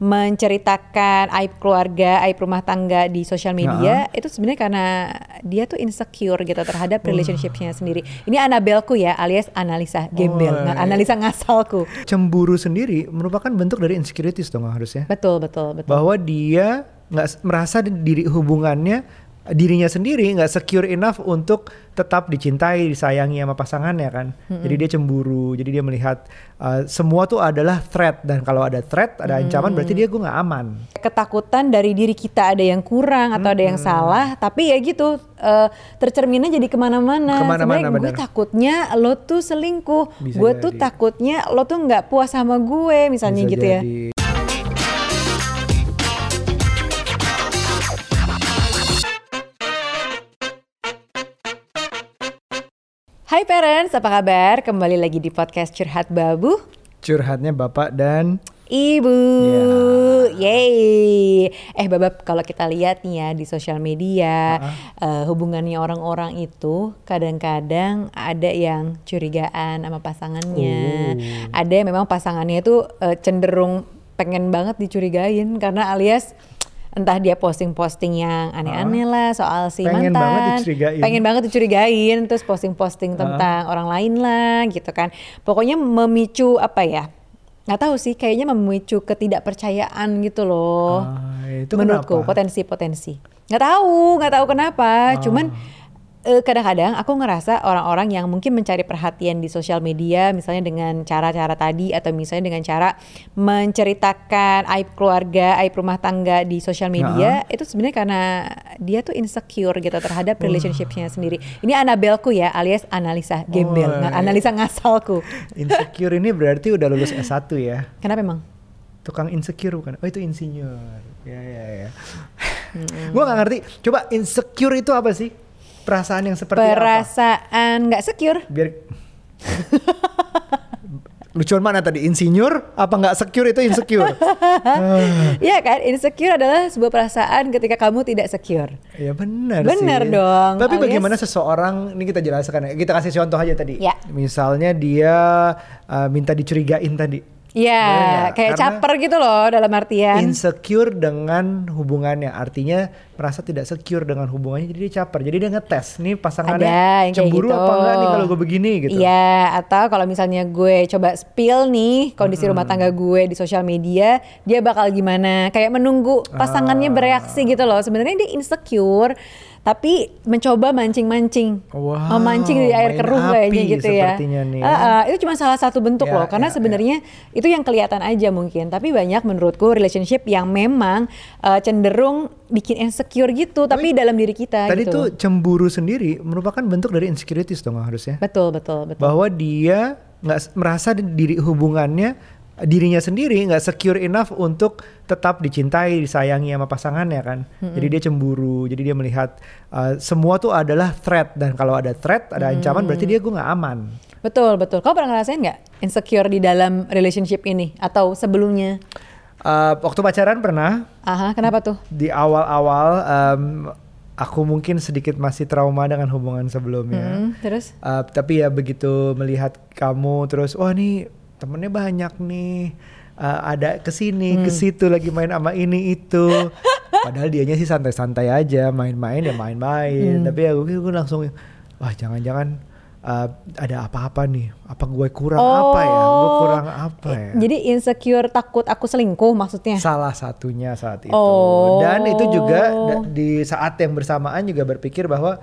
menceritakan aib keluarga, aib rumah tangga di sosial media itu sebenarnya karena dia tuh insecure gitu terhadap relationshipnya sendiri. Ini Anabelku ya, alias analisa gembel, Oh, iya. analisa ngasalku. Cemburu sendiri merupakan bentuk dari insecurities dong harusnya. Betul, betul, betul. Bahwa dia nggak merasa di- diri hubungannya dirinya sendiri nggak secure enough untuk tetap dicintai, disayangi sama pasangannya kan. Jadi dia cemburu, jadi dia melihat uh, semua tuh adalah threat. Dan kalau ada threat, ada ancaman berarti dia gue nggak aman. ketakutan dari diri kita ada yang kurang atau ada yang salah tapi ya gitu eh, tercerminnya jadi ke mana-mana. Ke mana-mana, gue takutnya lo tuh selingkuh. Gue tuh jadi. takutnya lo tuh nggak puas sama gue misalnya Bisa gitu ya Hai parents apa kabar kembali lagi di podcast curhat babu Curhatnya bapak dan Ibu, Ya. yeay. Eh babab kalau kita lihat nih ya di sosial media eh, hubungannya orang-orang itu kadang-kadang ada yang curigaan sama pasangannya, Oh. ada yang memang pasangannya itu eh, cenderung pengen banget dicurigain karena alias entah dia posting-posting yang aneh-aneh lah soal si Pengen mantan, banget dicurigain. pengen banget dicurigain, terus posting-posting tentang orang lain lah gitu kan. Pokoknya memicu apa ya? nggak tahu sih kayaknya memicu ketidakpercayaan gitu loh Ah, itu menurutku kenapa? potensi-potensi nggak tahu nggak tahu kenapa cuman eh, kadang-kadang aku ngerasa orang-orang yang mungkin mencari perhatian di sosial media misalnya dengan cara-cara tadi atau misalnya dengan cara menceritakan aib keluarga aib rumah tangga di sosial media itu sebenarnya karena dia tuh insecure gitu terhadap relationshipnya sendiri ini Anabelku ya alias analisa gembel Oh, iya. analisa ngasalku insecure ini berarti udah lulus S1 ya. kenapa emang Tukang insecure bukan? Oh itu insinyur. Ya ya ya. Gua nggak ngerti. Coba insecure itu apa sih? Perasaan yang seperti apa? perasaan nggak secure Biar lucuan mana tadi insinyur apa nggak secure itu insecure Iya kan, insecure adalah sebuah perasaan ketika kamu tidak secure. ya benar Benar sih. dong, tapi alias- bagaimana seseorang ini kita jelaskan ya kita kasih contoh aja tadi Ya. misalnya dia uh, minta dicurigain tadi Iya, nggak? kayak Karena caper gitu loh dalam artian. insecure dengan hubungannya artinya merasa tidak secure dengan hubungannya jadi dia caper jadi dia ngetes nih pasangannya Ada cemburu gitu. apa enggak nih kalau gue begini gitu Iya, atau kalau misalnya gue coba spill nih kondisi rumah tangga gue di sosial media, dia bakal gimana? Kayak menunggu pasangannya Ah. bereaksi gitu loh. Sebenarnya dia insecure, tapi mencoba mancing-mancing, Wow, memancing di air keruh kayaknya gitu ya. nih ya. Ah, ah, itu cuma salah satu bentuk Ya, loh, karena ya, sebenarnya itu yang kelihatan aja mungkin. Tapi banyak menurutku relationship yang memang eh, cenderung bikin insecure gitu, tapi, dalam diri kita tadi gitu. tuh cemburu sendiri merupakan bentuk dari insecurities dong harusnya betul, betul, betul. bahwa dia nggak merasa di- diri hubungannya dirinya sendiri nggak secure enough untuk tetap dicintai, disayangi sama pasangannya kan. Jadi dia cemburu, jadi dia melihat uh, semua tuh adalah threat dan kalau ada threat, ada ancaman berarti dia gue nggak aman. Betul betul. Kau pernah ngerasain nggak insecure di dalam relationship ini atau sebelumnya? Uh, waktu pacaran pernah Aha, kenapa tuh? di awal-awal um, aku mungkin sedikit masih trauma dengan hubungan sebelumnya. Hmm, terus? Uh, tapi ya begitu melihat kamu terus, wah nih temennya banyak nih, uh, ada ke sini, Hmm. ke situ lagi main sama ini itu. Padahal dianya sih santai-santai aja, main-main ya main-main. Hmm. Tapi ya gue, gue langsung, wah jangan-jangan uh, ada apa-apa nih? Apa gue kurang Oh. apa ya? Gue kurang apa ya? Jadi insecure takut aku selingkuh maksudnya? Salah satunya saat itu. Oh. Dan itu juga da- di saat yang bersamaan juga berpikir bahwa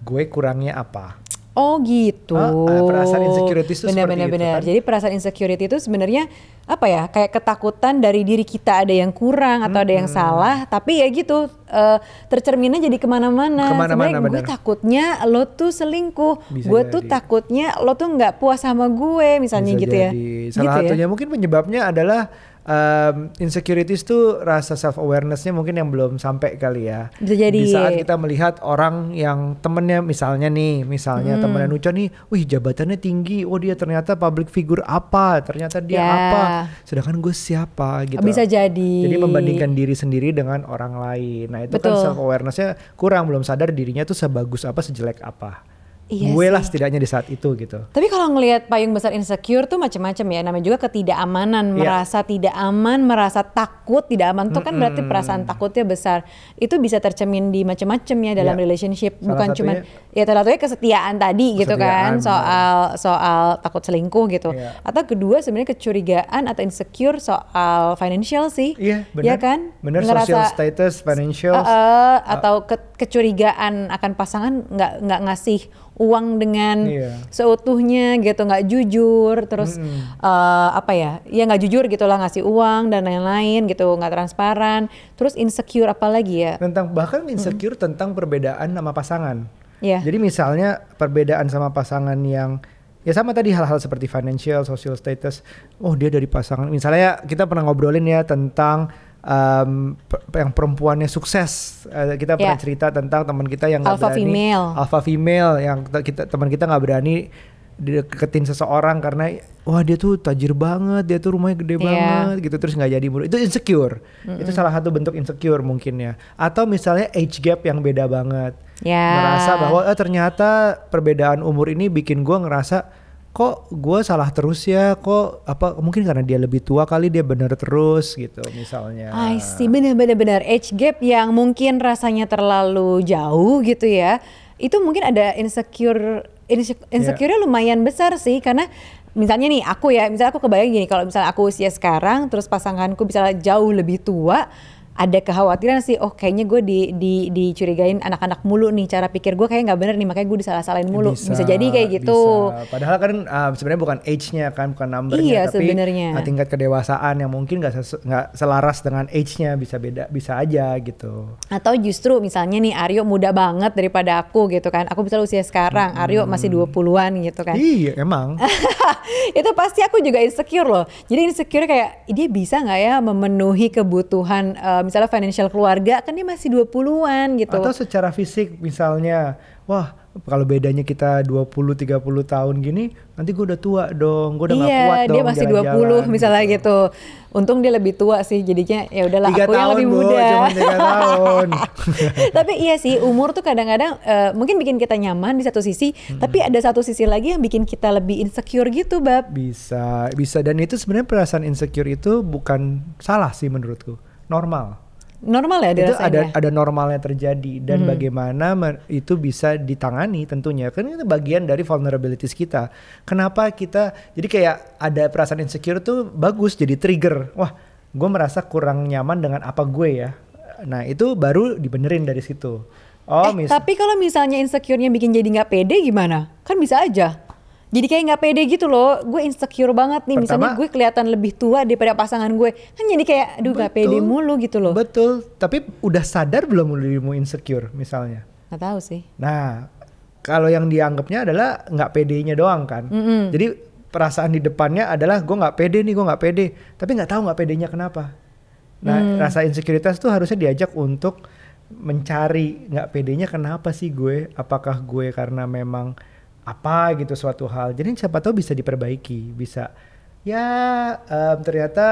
gue kurangnya apa. Oh gitu. Ah, ah, perasaan insecurities itu benar, seperti benar, itu, kan? Jadi perasaan insecurity itu sebenarnya apa ya? Kayak ketakutan dari diri kita ada yang kurang atau ada yang salah. Tapi ya gitu eh, tercerminnya jadi ke mana-mana. Ke mana-mana, gue takutnya lo tuh selingkuh. Bisa gue tuh takutnya lo tuh nggak puas sama gue misalnya Bisa gitu ya. jadi. Gitu Salah ya? satunya mungkin penyebabnya adalah um, insecurities tuh rasa self awarenessnya mungkin yang belum sampai kali ya. Bisa jadi. Di saat kita melihat orang yang temennya misalnya nih, misalnya Hmm. temennya Nucha nih, wih jabatannya tinggi, oh dia ternyata public figure apa, ternyata dia Ya. apa, sedangkan gue siapa gitu. Bisa jadi. Jadi membandingkan diri sendiri dengan orang lain. Nah itu kan Betul. self awarenessnya kurang, belum sadar dirinya tuh sebagus apa, sejelek apa. Iya gue lah setidaknya di saat itu gitu. Tapi kalau ngelihat payung besar insecure tuh macam-macam ya. Namanya juga ketidakamanan, Iya. merasa tidak aman, merasa takut, tidak aman tuh kan berarti perasaan takutnya besar. Itu bisa tercemin di macam-macam ya dalam Iya. relationship, Salah bukan cuma ya salah satunya kesetiaan tadi gitu kan, Kesetiaan, soal soal takut selingkuh gitu. Iya. Atau kedua sebenarnya kecurigaan atau insecure soal financial sih. Iya, benar. Iya kan? Benar social status, financial. Uh, uh, atau ke- kecurigaan akan pasangan nggak nggak ngasih uang dengan Iya. seutuhnya gitu nggak jujur terus uh, apa ya ya nggak jujur gitulah ngasih uang dan lain-lain gitu nggak transparan terus insecure apa lagi ya tentang bahkan insecure tentang perbedaan sama pasangan. Iya. Jadi misalnya perbedaan sama pasangan yang ya sama tadi hal-hal seperti financial, social status. Oh dia dari pasangan. Misalnya kita pernah ngobrolin ya tentang um, yang perempuannya sukses. Eh, kita pernah Ya. cerita tentang teman kita yang Alpha berani female. alpha female yang kita, teman kita nggak berani deketin seseorang karena wah dia tuh tajir banget, dia tuh rumahnya gede Iya. banget gitu terus nggak jadi mulu. Itu insecure. Itu salah satu bentuk insecure mungkin ya. Atau misalnya age gap yang beda banget. Ya. Merasa bahwa eh, ternyata perbedaan umur ini bikin gua ngerasa kok gue salah terus ya? Kok apa mungkin karena dia lebih tua kali dia bener terus gitu misalnya. I see. Bener-bener bener age gap yang mungkin rasanya terlalu jauh gitu ya itu mungkin ada insecure inse- insecure lumayan besar sih. Karena misalnya nih aku ya misalnya aku kebayang gini kalau misalnya aku usia sekarang terus pasanganku misalnya jauh lebih tua ada kekhawatiran sih oh kayaknya gue di, di dicurigain anak-anak mulu nih cara pikir gue kayak nggak bener nih makanya gue disalah-salahin mulu bisa, jadi kayak gitu bisa. Padahal kan uh, sebenarnya bukan age-nya kan, bukan numbernya, Iya, tapi sebenarnya. uh, tingkat kedewasaan yang mungkin nggak nggak selaras dengan age-nya bisa beda, bisa aja gitu. Atau justru misalnya nih Aryo muda banget daripada aku gitu kan. Aku misalnya usia sekarang, Aryo masih 20-an gitu kan. Iya, emang. itu pasti aku juga insecure loh. Jadi insecure kayak dia bisa nggak ya memenuhi kebutuhan eh, misalnya financial keluarga kan dia masih 20-an gitu. Atau secara fisik misalnya, wah kalau bedanya kita 20-30 tahun gini, nanti gue udah tua dong, gue udah gak iya, kuat dong dia masih 20 jalan-jalan misalnya gitu. Untung dia lebih tua sih jadinya ya udahlah aku yang tahun, lebih Bu, muda. cuman tiga tahun. tapi iya sih umur tuh kadang-kadang eh, mungkin bikin kita nyaman di satu sisi, Hmm. tapi ada satu sisi lagi yang bikin kita lebih insecure gitu, bab. Bisa, bisa dan itu sebenarnya perasaan insecure itu bukan salah sih menurutku, normal. Normal ya itu dirasanya. ada ada normalnya terjadi dan bagaimana me- itu bisa ditangani tentunya kan itu bagian dari vulnerabilities kita kenapa kita jadi kayak ada perasaan insecure tuh bagus jadi trigger wah gue merasa kurang nyaman dengan apa gue ya nah itu baru dibenerin dari situ oh eh, mis tapi kalau misalnya insecure-nya bikin jadi nggak pede gimana? Kan bisa aja. Jadi kayak nggak pede gitu loh. Gue insecure banget nih. misalnya Pertama- gue kelihatan lebih tua daripada pasangan gue. Kan jadi kayak aduh nggak pede mulu gitu loh. betul tapi udah sadar belum dirimu insecure misalnya Nggak tahu sih. Nah, kalau yang dianggapnya adalah nggak pedenya doang kan. Jadi perasaan di depannya adalah gue nggak pede nih, gue nggak pede. Tapi nggak tahu nggak pedenya kenapa. Nah, rasa insekuritas tuh harusnya diajak untuk mencari nggak pedenya kenapa sih gue? Apakah gue karena memang apa gitu suatu hal. Jadi siapa tahu bisa diperbaiki, bisa ya em, ternyata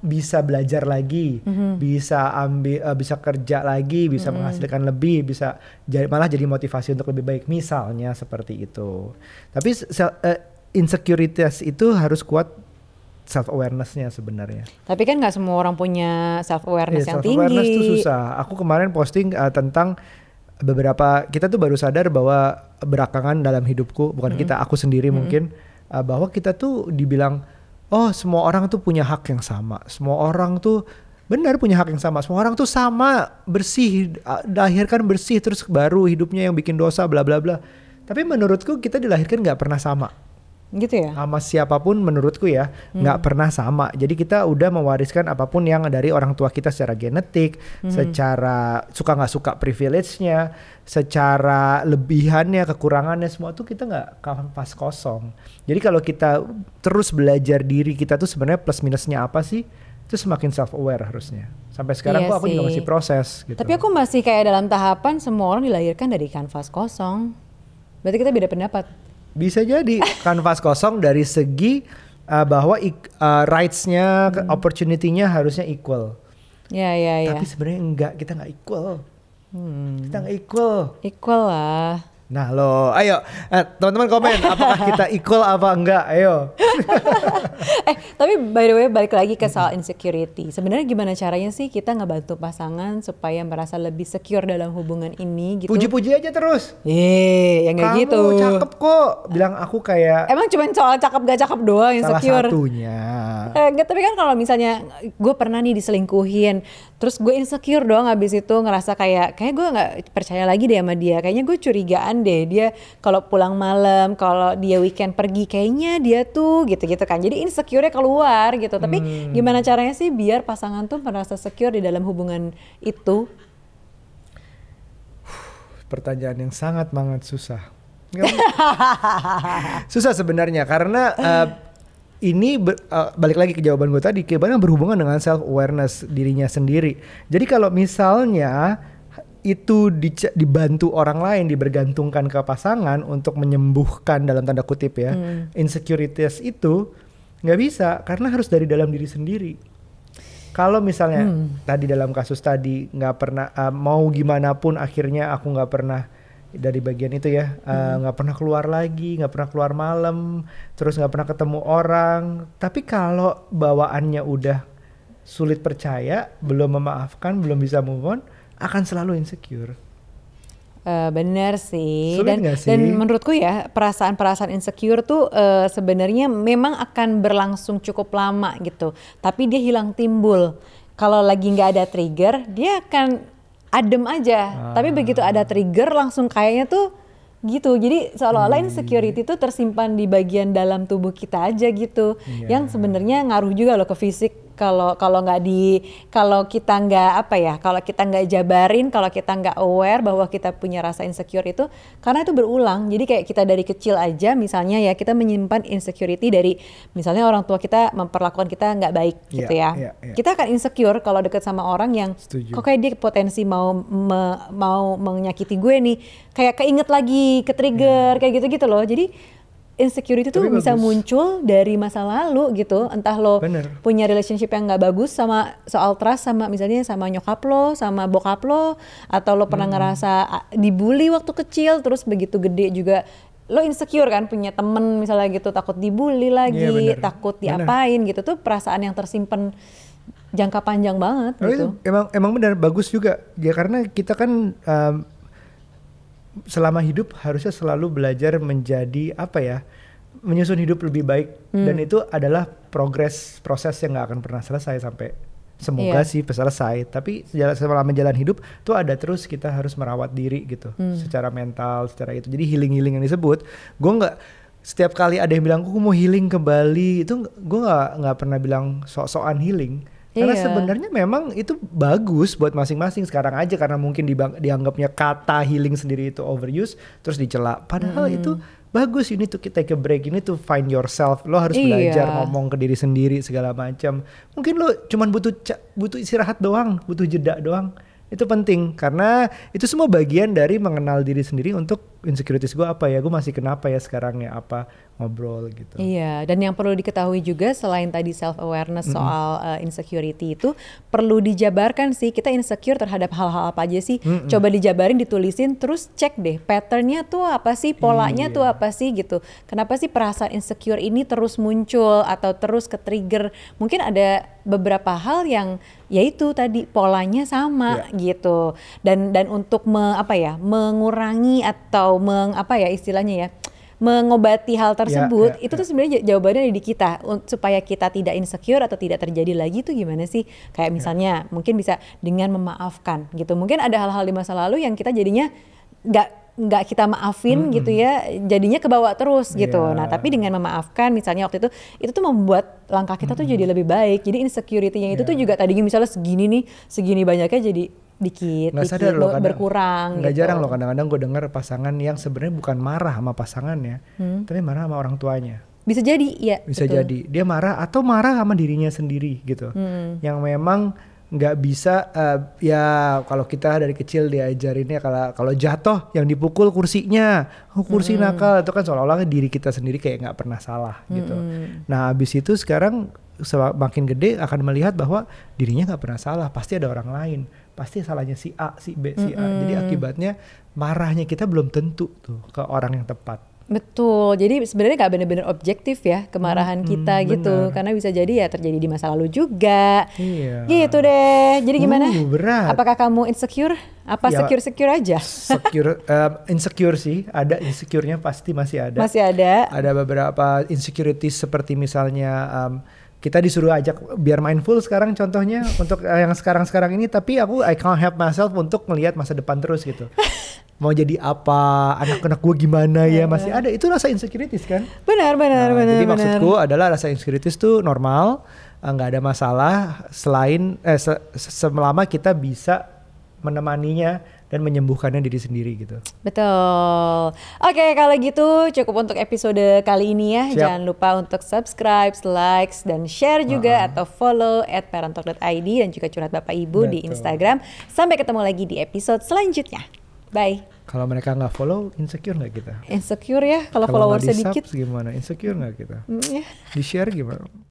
bisa belajar lagi, bisa ambil, eh, bisa kerja lagi, bisa menghasilkan lebih, bisa jadi, malah jadi motivasi untuk lebih baik. Misalnya seperti itu. Tapi se- eh, insecurities itu harus kuat self awarenessnya sebenarnya. Tapi kan nggak semua orang punya self awareness Iya, yang self awareness tinggi. tuh susah. Aku kemarin posting eh, tentang beberapa kita tuh baru sadar bahwa belakangan dalam hidupku bukan kita aku sendiri mungkin eh, bahwa kita tuh dibilang oh semua orang tuh punya hak yang sama. Semua orang tuh benar punya hak yang sama. Semua orang tuh sama bersih eh, dilahirkan bersih terus baru hidupnya yang bikin dosa bla bla bla. Tapi menurutku kita dilahirkan nggak pernah sama Gitu ya. sama siapa pun menurutku ya nggak pernah sama jadi kita udah mewariskan apa pun yang dari orang tua kita secara genetik secara suka nggak suka privilege-nya secara lebihannya kekurangannya semua tuh kita nggak pas kosong jadi kalau kita terus belajar diri kita tuh sebenarnya plus minusnya apa sih itu semakin self aware harusnya sampai sekarang Iya kok aku juga sih. masih proses gitu Tapi aku masih kayak dalam tahapan semua orang dilahirkan dari kanvas kosong. Berarti kita beda pendapat. Bisa jadi kanvas kosong dari segi uh, bahwa uh, rights-nya, ke- opportunity-nya harusnya equal. Ya ya ya. Tapi sebenarnya enggak, kita nggak equal. Hmm. Kita nggak equal. Equal lah. Nah lo, ayo eh, teman-teman komen apakah kita equal apa enggak? Ayo. eh tapi by the way balik lagi ke soal insecurity. Sebenarnya gimana caranya sih kita ngebantu pasangan supaya merasa lebih secure dalam hubungan ini gitu? Puji-puji aja terus. Eh, yang kayak gitu. Kamu cakep kok. Bilang aku kayak. Emang cuma soal cakep gak cakep doang insecure. Salah satunya. Eh, enggak, tapi kan kalau misalnya gue pernah nih diselingkuhin, terus gue insecure doang habis itu ngerasa kayak kayak gue nggak percaya lagi deh sama dia. Kayaknya gue curigaan deh dia kalau pulang malam kalau dia weekend pergi kayaknya dia tuh gitu-gitu kan. Jadi insecure-nya keluar gitu. Tapi hmm. gimana caranya sih biar pasangan tuh merasa secure di dalam hubungan itu? Pertanyaan yang sangat banget susah. Susah sebenarnya karena uh, ini ber, uh, balik lagi ke jawaban gue tadi, kebanyakan berhubungan dengan self awareness dirinya sendiri. Jadi kalau misalnya itu dibantu orang lain dibergantungkan ke pasangan untuk menyembuhkan dalam tanda kutip ya hmm. insecurities itu nggak bisa karena harus dari dalam diri sendiri kalau misalnya hmm. tadi dalam kasus tadi nggak pernah uh, mau gimana pun akhirnya aku nggak pernah dari bagian itu ya eh, nggak uh, hmm. pernah keluar lagi nggak pernah keluar malam terus nggak pernah ketemu orang tapi kalau bawaannya udah sulit percaya belum memaafkan belum bisa move on akan selalu insecure. Uh, bener sih Sulit dan sih? dan menurutku ya perasaan-perasaan insecure tuh uh, sebenarnya memang akan berlangsung cukup lama gitu tapi dia hilang timbul kalau lagi nggak ada trigger dia akan adem aja ah. tapi begitu ada trigger langsung kayaknya tuh gitu jadi seolah-olah hmm. insecurity itu tersimpan di bagian dalam tubuh kita aja gitu yeah. yang sebenarnya ngaruh juga loh ke fisik kalau kalau nggak di kalau kita nggak apa ya kalau kita nggak jabarin kalau kita nggak aware bahwa kita punya rasa insecure itu karena itu berulang jadi kayak kita dari kecil aja misalnya ya kita menyimpan insecurity dari misalnya orang tua kita memperlakukan kita nggak baik yeah, gitu ya yeah, yeah. kita akan insecure kalau deket sama orang yang Setuju. kok kayak dia potensi mau me, mau menyakiti gue nih kayak keinget lagi ke trigger yeah. kayak gitu gitu loh jadi insecurity tuh bisa muncul dari masa lalu gitu entah lo Bener. punya relationship yang nggak bagus sama soal trust sama misalnya sama nyokap lo sama bokap lo atau lo pernah hmm. ngerasa dibully waktu kecil terus begitu gede juga lo insecure kan punya temen misalnya gitu takut dibully lagi yeah, takut diapain bener. gitu tuh perasaan yang tersimpan jangka panjang banget oh, gitu emang emang benar bagus juga ya karena kita kan um, selama hidup harusnya selalu belajar menjadi apa ya menyusun hidup lebih baik hmm. dan itu adalah progres proses yang nggak akan pernah selesai sampai semoga yeah. sih selesai tapi selama jalan hidup tuh ada terus kita harus merawat diri gitu hmm. secara mental secara itu jadi healing healing yang disebut gue nggak setiap kali ada yang bilang gue mau healing ke Bali itu gue nggak nggak pernah bilang sok-sokan healing karena iya. sebenarnya memang itu bagus buat masing-masing sekarang aja karena mungkin dianggapnya kata healing sendiri itu overuse terus dicela. Padahal hmm. itu bagus ini tuh kita take a break ini tuh find yourself. Lo harus iya. belajar ngomong ke diri sendiri segala macam. Mungkin lo cuman butuh butuh istirahat doang, butuh jeda doang. Itu penting karena itu semua bagian dari mengenal diri sendiri untuk insecurities gue apa ya, gue masih kenapa ya sekarang ya apa ngobrol gitu. Iya, dan yang perlu diketahui juga selain tadi self awareness mm -hmm. soal uh, insecurity itu perlu dijabarkan sih kita insecure terhadap hal-hal apa aja sih. Mm -hmm. Coba dijabarin, ditulisin, terus cek deh patternnya tuh apa sih, polanya iya. tuh apa sih gitu. Kenapa sih perasaan insecure ini terus muncul atau terus ke trigger? Mungkin ada beberapa hal yang yaitu tadi polanya sama yeah. gitu. Dan dan untuk me, apa ya mengurangi atau meng apa ya istilahnya ya mengobati hal tersebut, ya, ya, itu tuh sebenarnya jawabannya di kita supaya kita tidak insecure atau tidak terjadi lagi itu gimana sih? Kayak misalnya ya. mungkin bisa dengan memaafkan gitu. Mungkin ada hal-hal di masa lalu yang kita jadinya nggak nggak kita maafin hmm. gitu ya jadinya kebawa terus gitu yeah. nah tapi dengan memaafkan misalnya waktu itu itu tuh membuat langkah kita hmm. tuh jadi lebih baik jadi insecurity-nya itu yeah. tuh juga tadinya misalnya segini nih segini banyaknya jadi dikit, nggak sadar loh, kadang, berkurang. Nggak gitu. jarang loh kadang-kadang gue denger pasangan yang sebenarnya bukan marah sama pasangannya, hmm. tapi marah sama orang tuanya. Bisa jadi, ya. Bisa betul. jadi dia marah atau marah sama dirinya sendiri gitu, hmm. yang memang nggak bisa uh, ya kalau kita dari kecil diajarinnya kalau kalau jatuh yang dipukul kursinya oh kursi hmm. nakal itu kan seolah-olah diri kita sendiri kayak nggak pernah salah gitu. hmm. gitu nah abis itu sekarang semakin gede akan melihat bahwa dirinya nggak pernah salah, pasti ada orang lain, pasti salahnya si A, si B, si A. Jadi akibatnya marahnya kita belum tentu tuh ke orang yang tepat. Betul. Jadi sebenarnya nggak benar-benar objektif ya kemarahan Hmm, kita gitu. benar. Karena bisa jadi ya terjadi di masa lalu juga. Iya. Gitu deh. Jadi gimana? Uh, berat. Apakah kamu insecure? Apa Ya. secure-secure aja? Secure, em, insecure sih, ada insecure-nya pasti masih ada. Masih ada. Ada beberapa insecurities seperti misalnya em, kita disuruh ajak biar mindful sekarang contohnya untuk eh, yang sekarang-sekarang ini tapi aku I can't help myself untuk melihat masa depan terus gitu. Mau jadi apa, anak-anak gue gimana ya masih ada. Itu rasa insecurities kan. Benar, benar, Nah, benar, jadi benar. maksudku adalah rasa insecurities tuh normal, eh, nggak ada masalah selain eh, se- selama kita bisa menemaninya dan menyembuhkannya diri sendiri gitu. Betul. Oke, kalau gitu cukup untuk episode kali ini ya. Siap. Jangan lupa untuk subscribe, likes, dan share juga atau follow at parentalk.id dan juga curhat Bapak Ibu di Betul. Instagram. Sampai ketemu lagi di episode selanjutnya. Bye. Kalau mereka nggak follow, insecure nggak kita? Insecure ya kalau Kalau nggak followersnya di-subs dikit. gimana? Insecure nggak kita? Mm, ya. Di share gimana?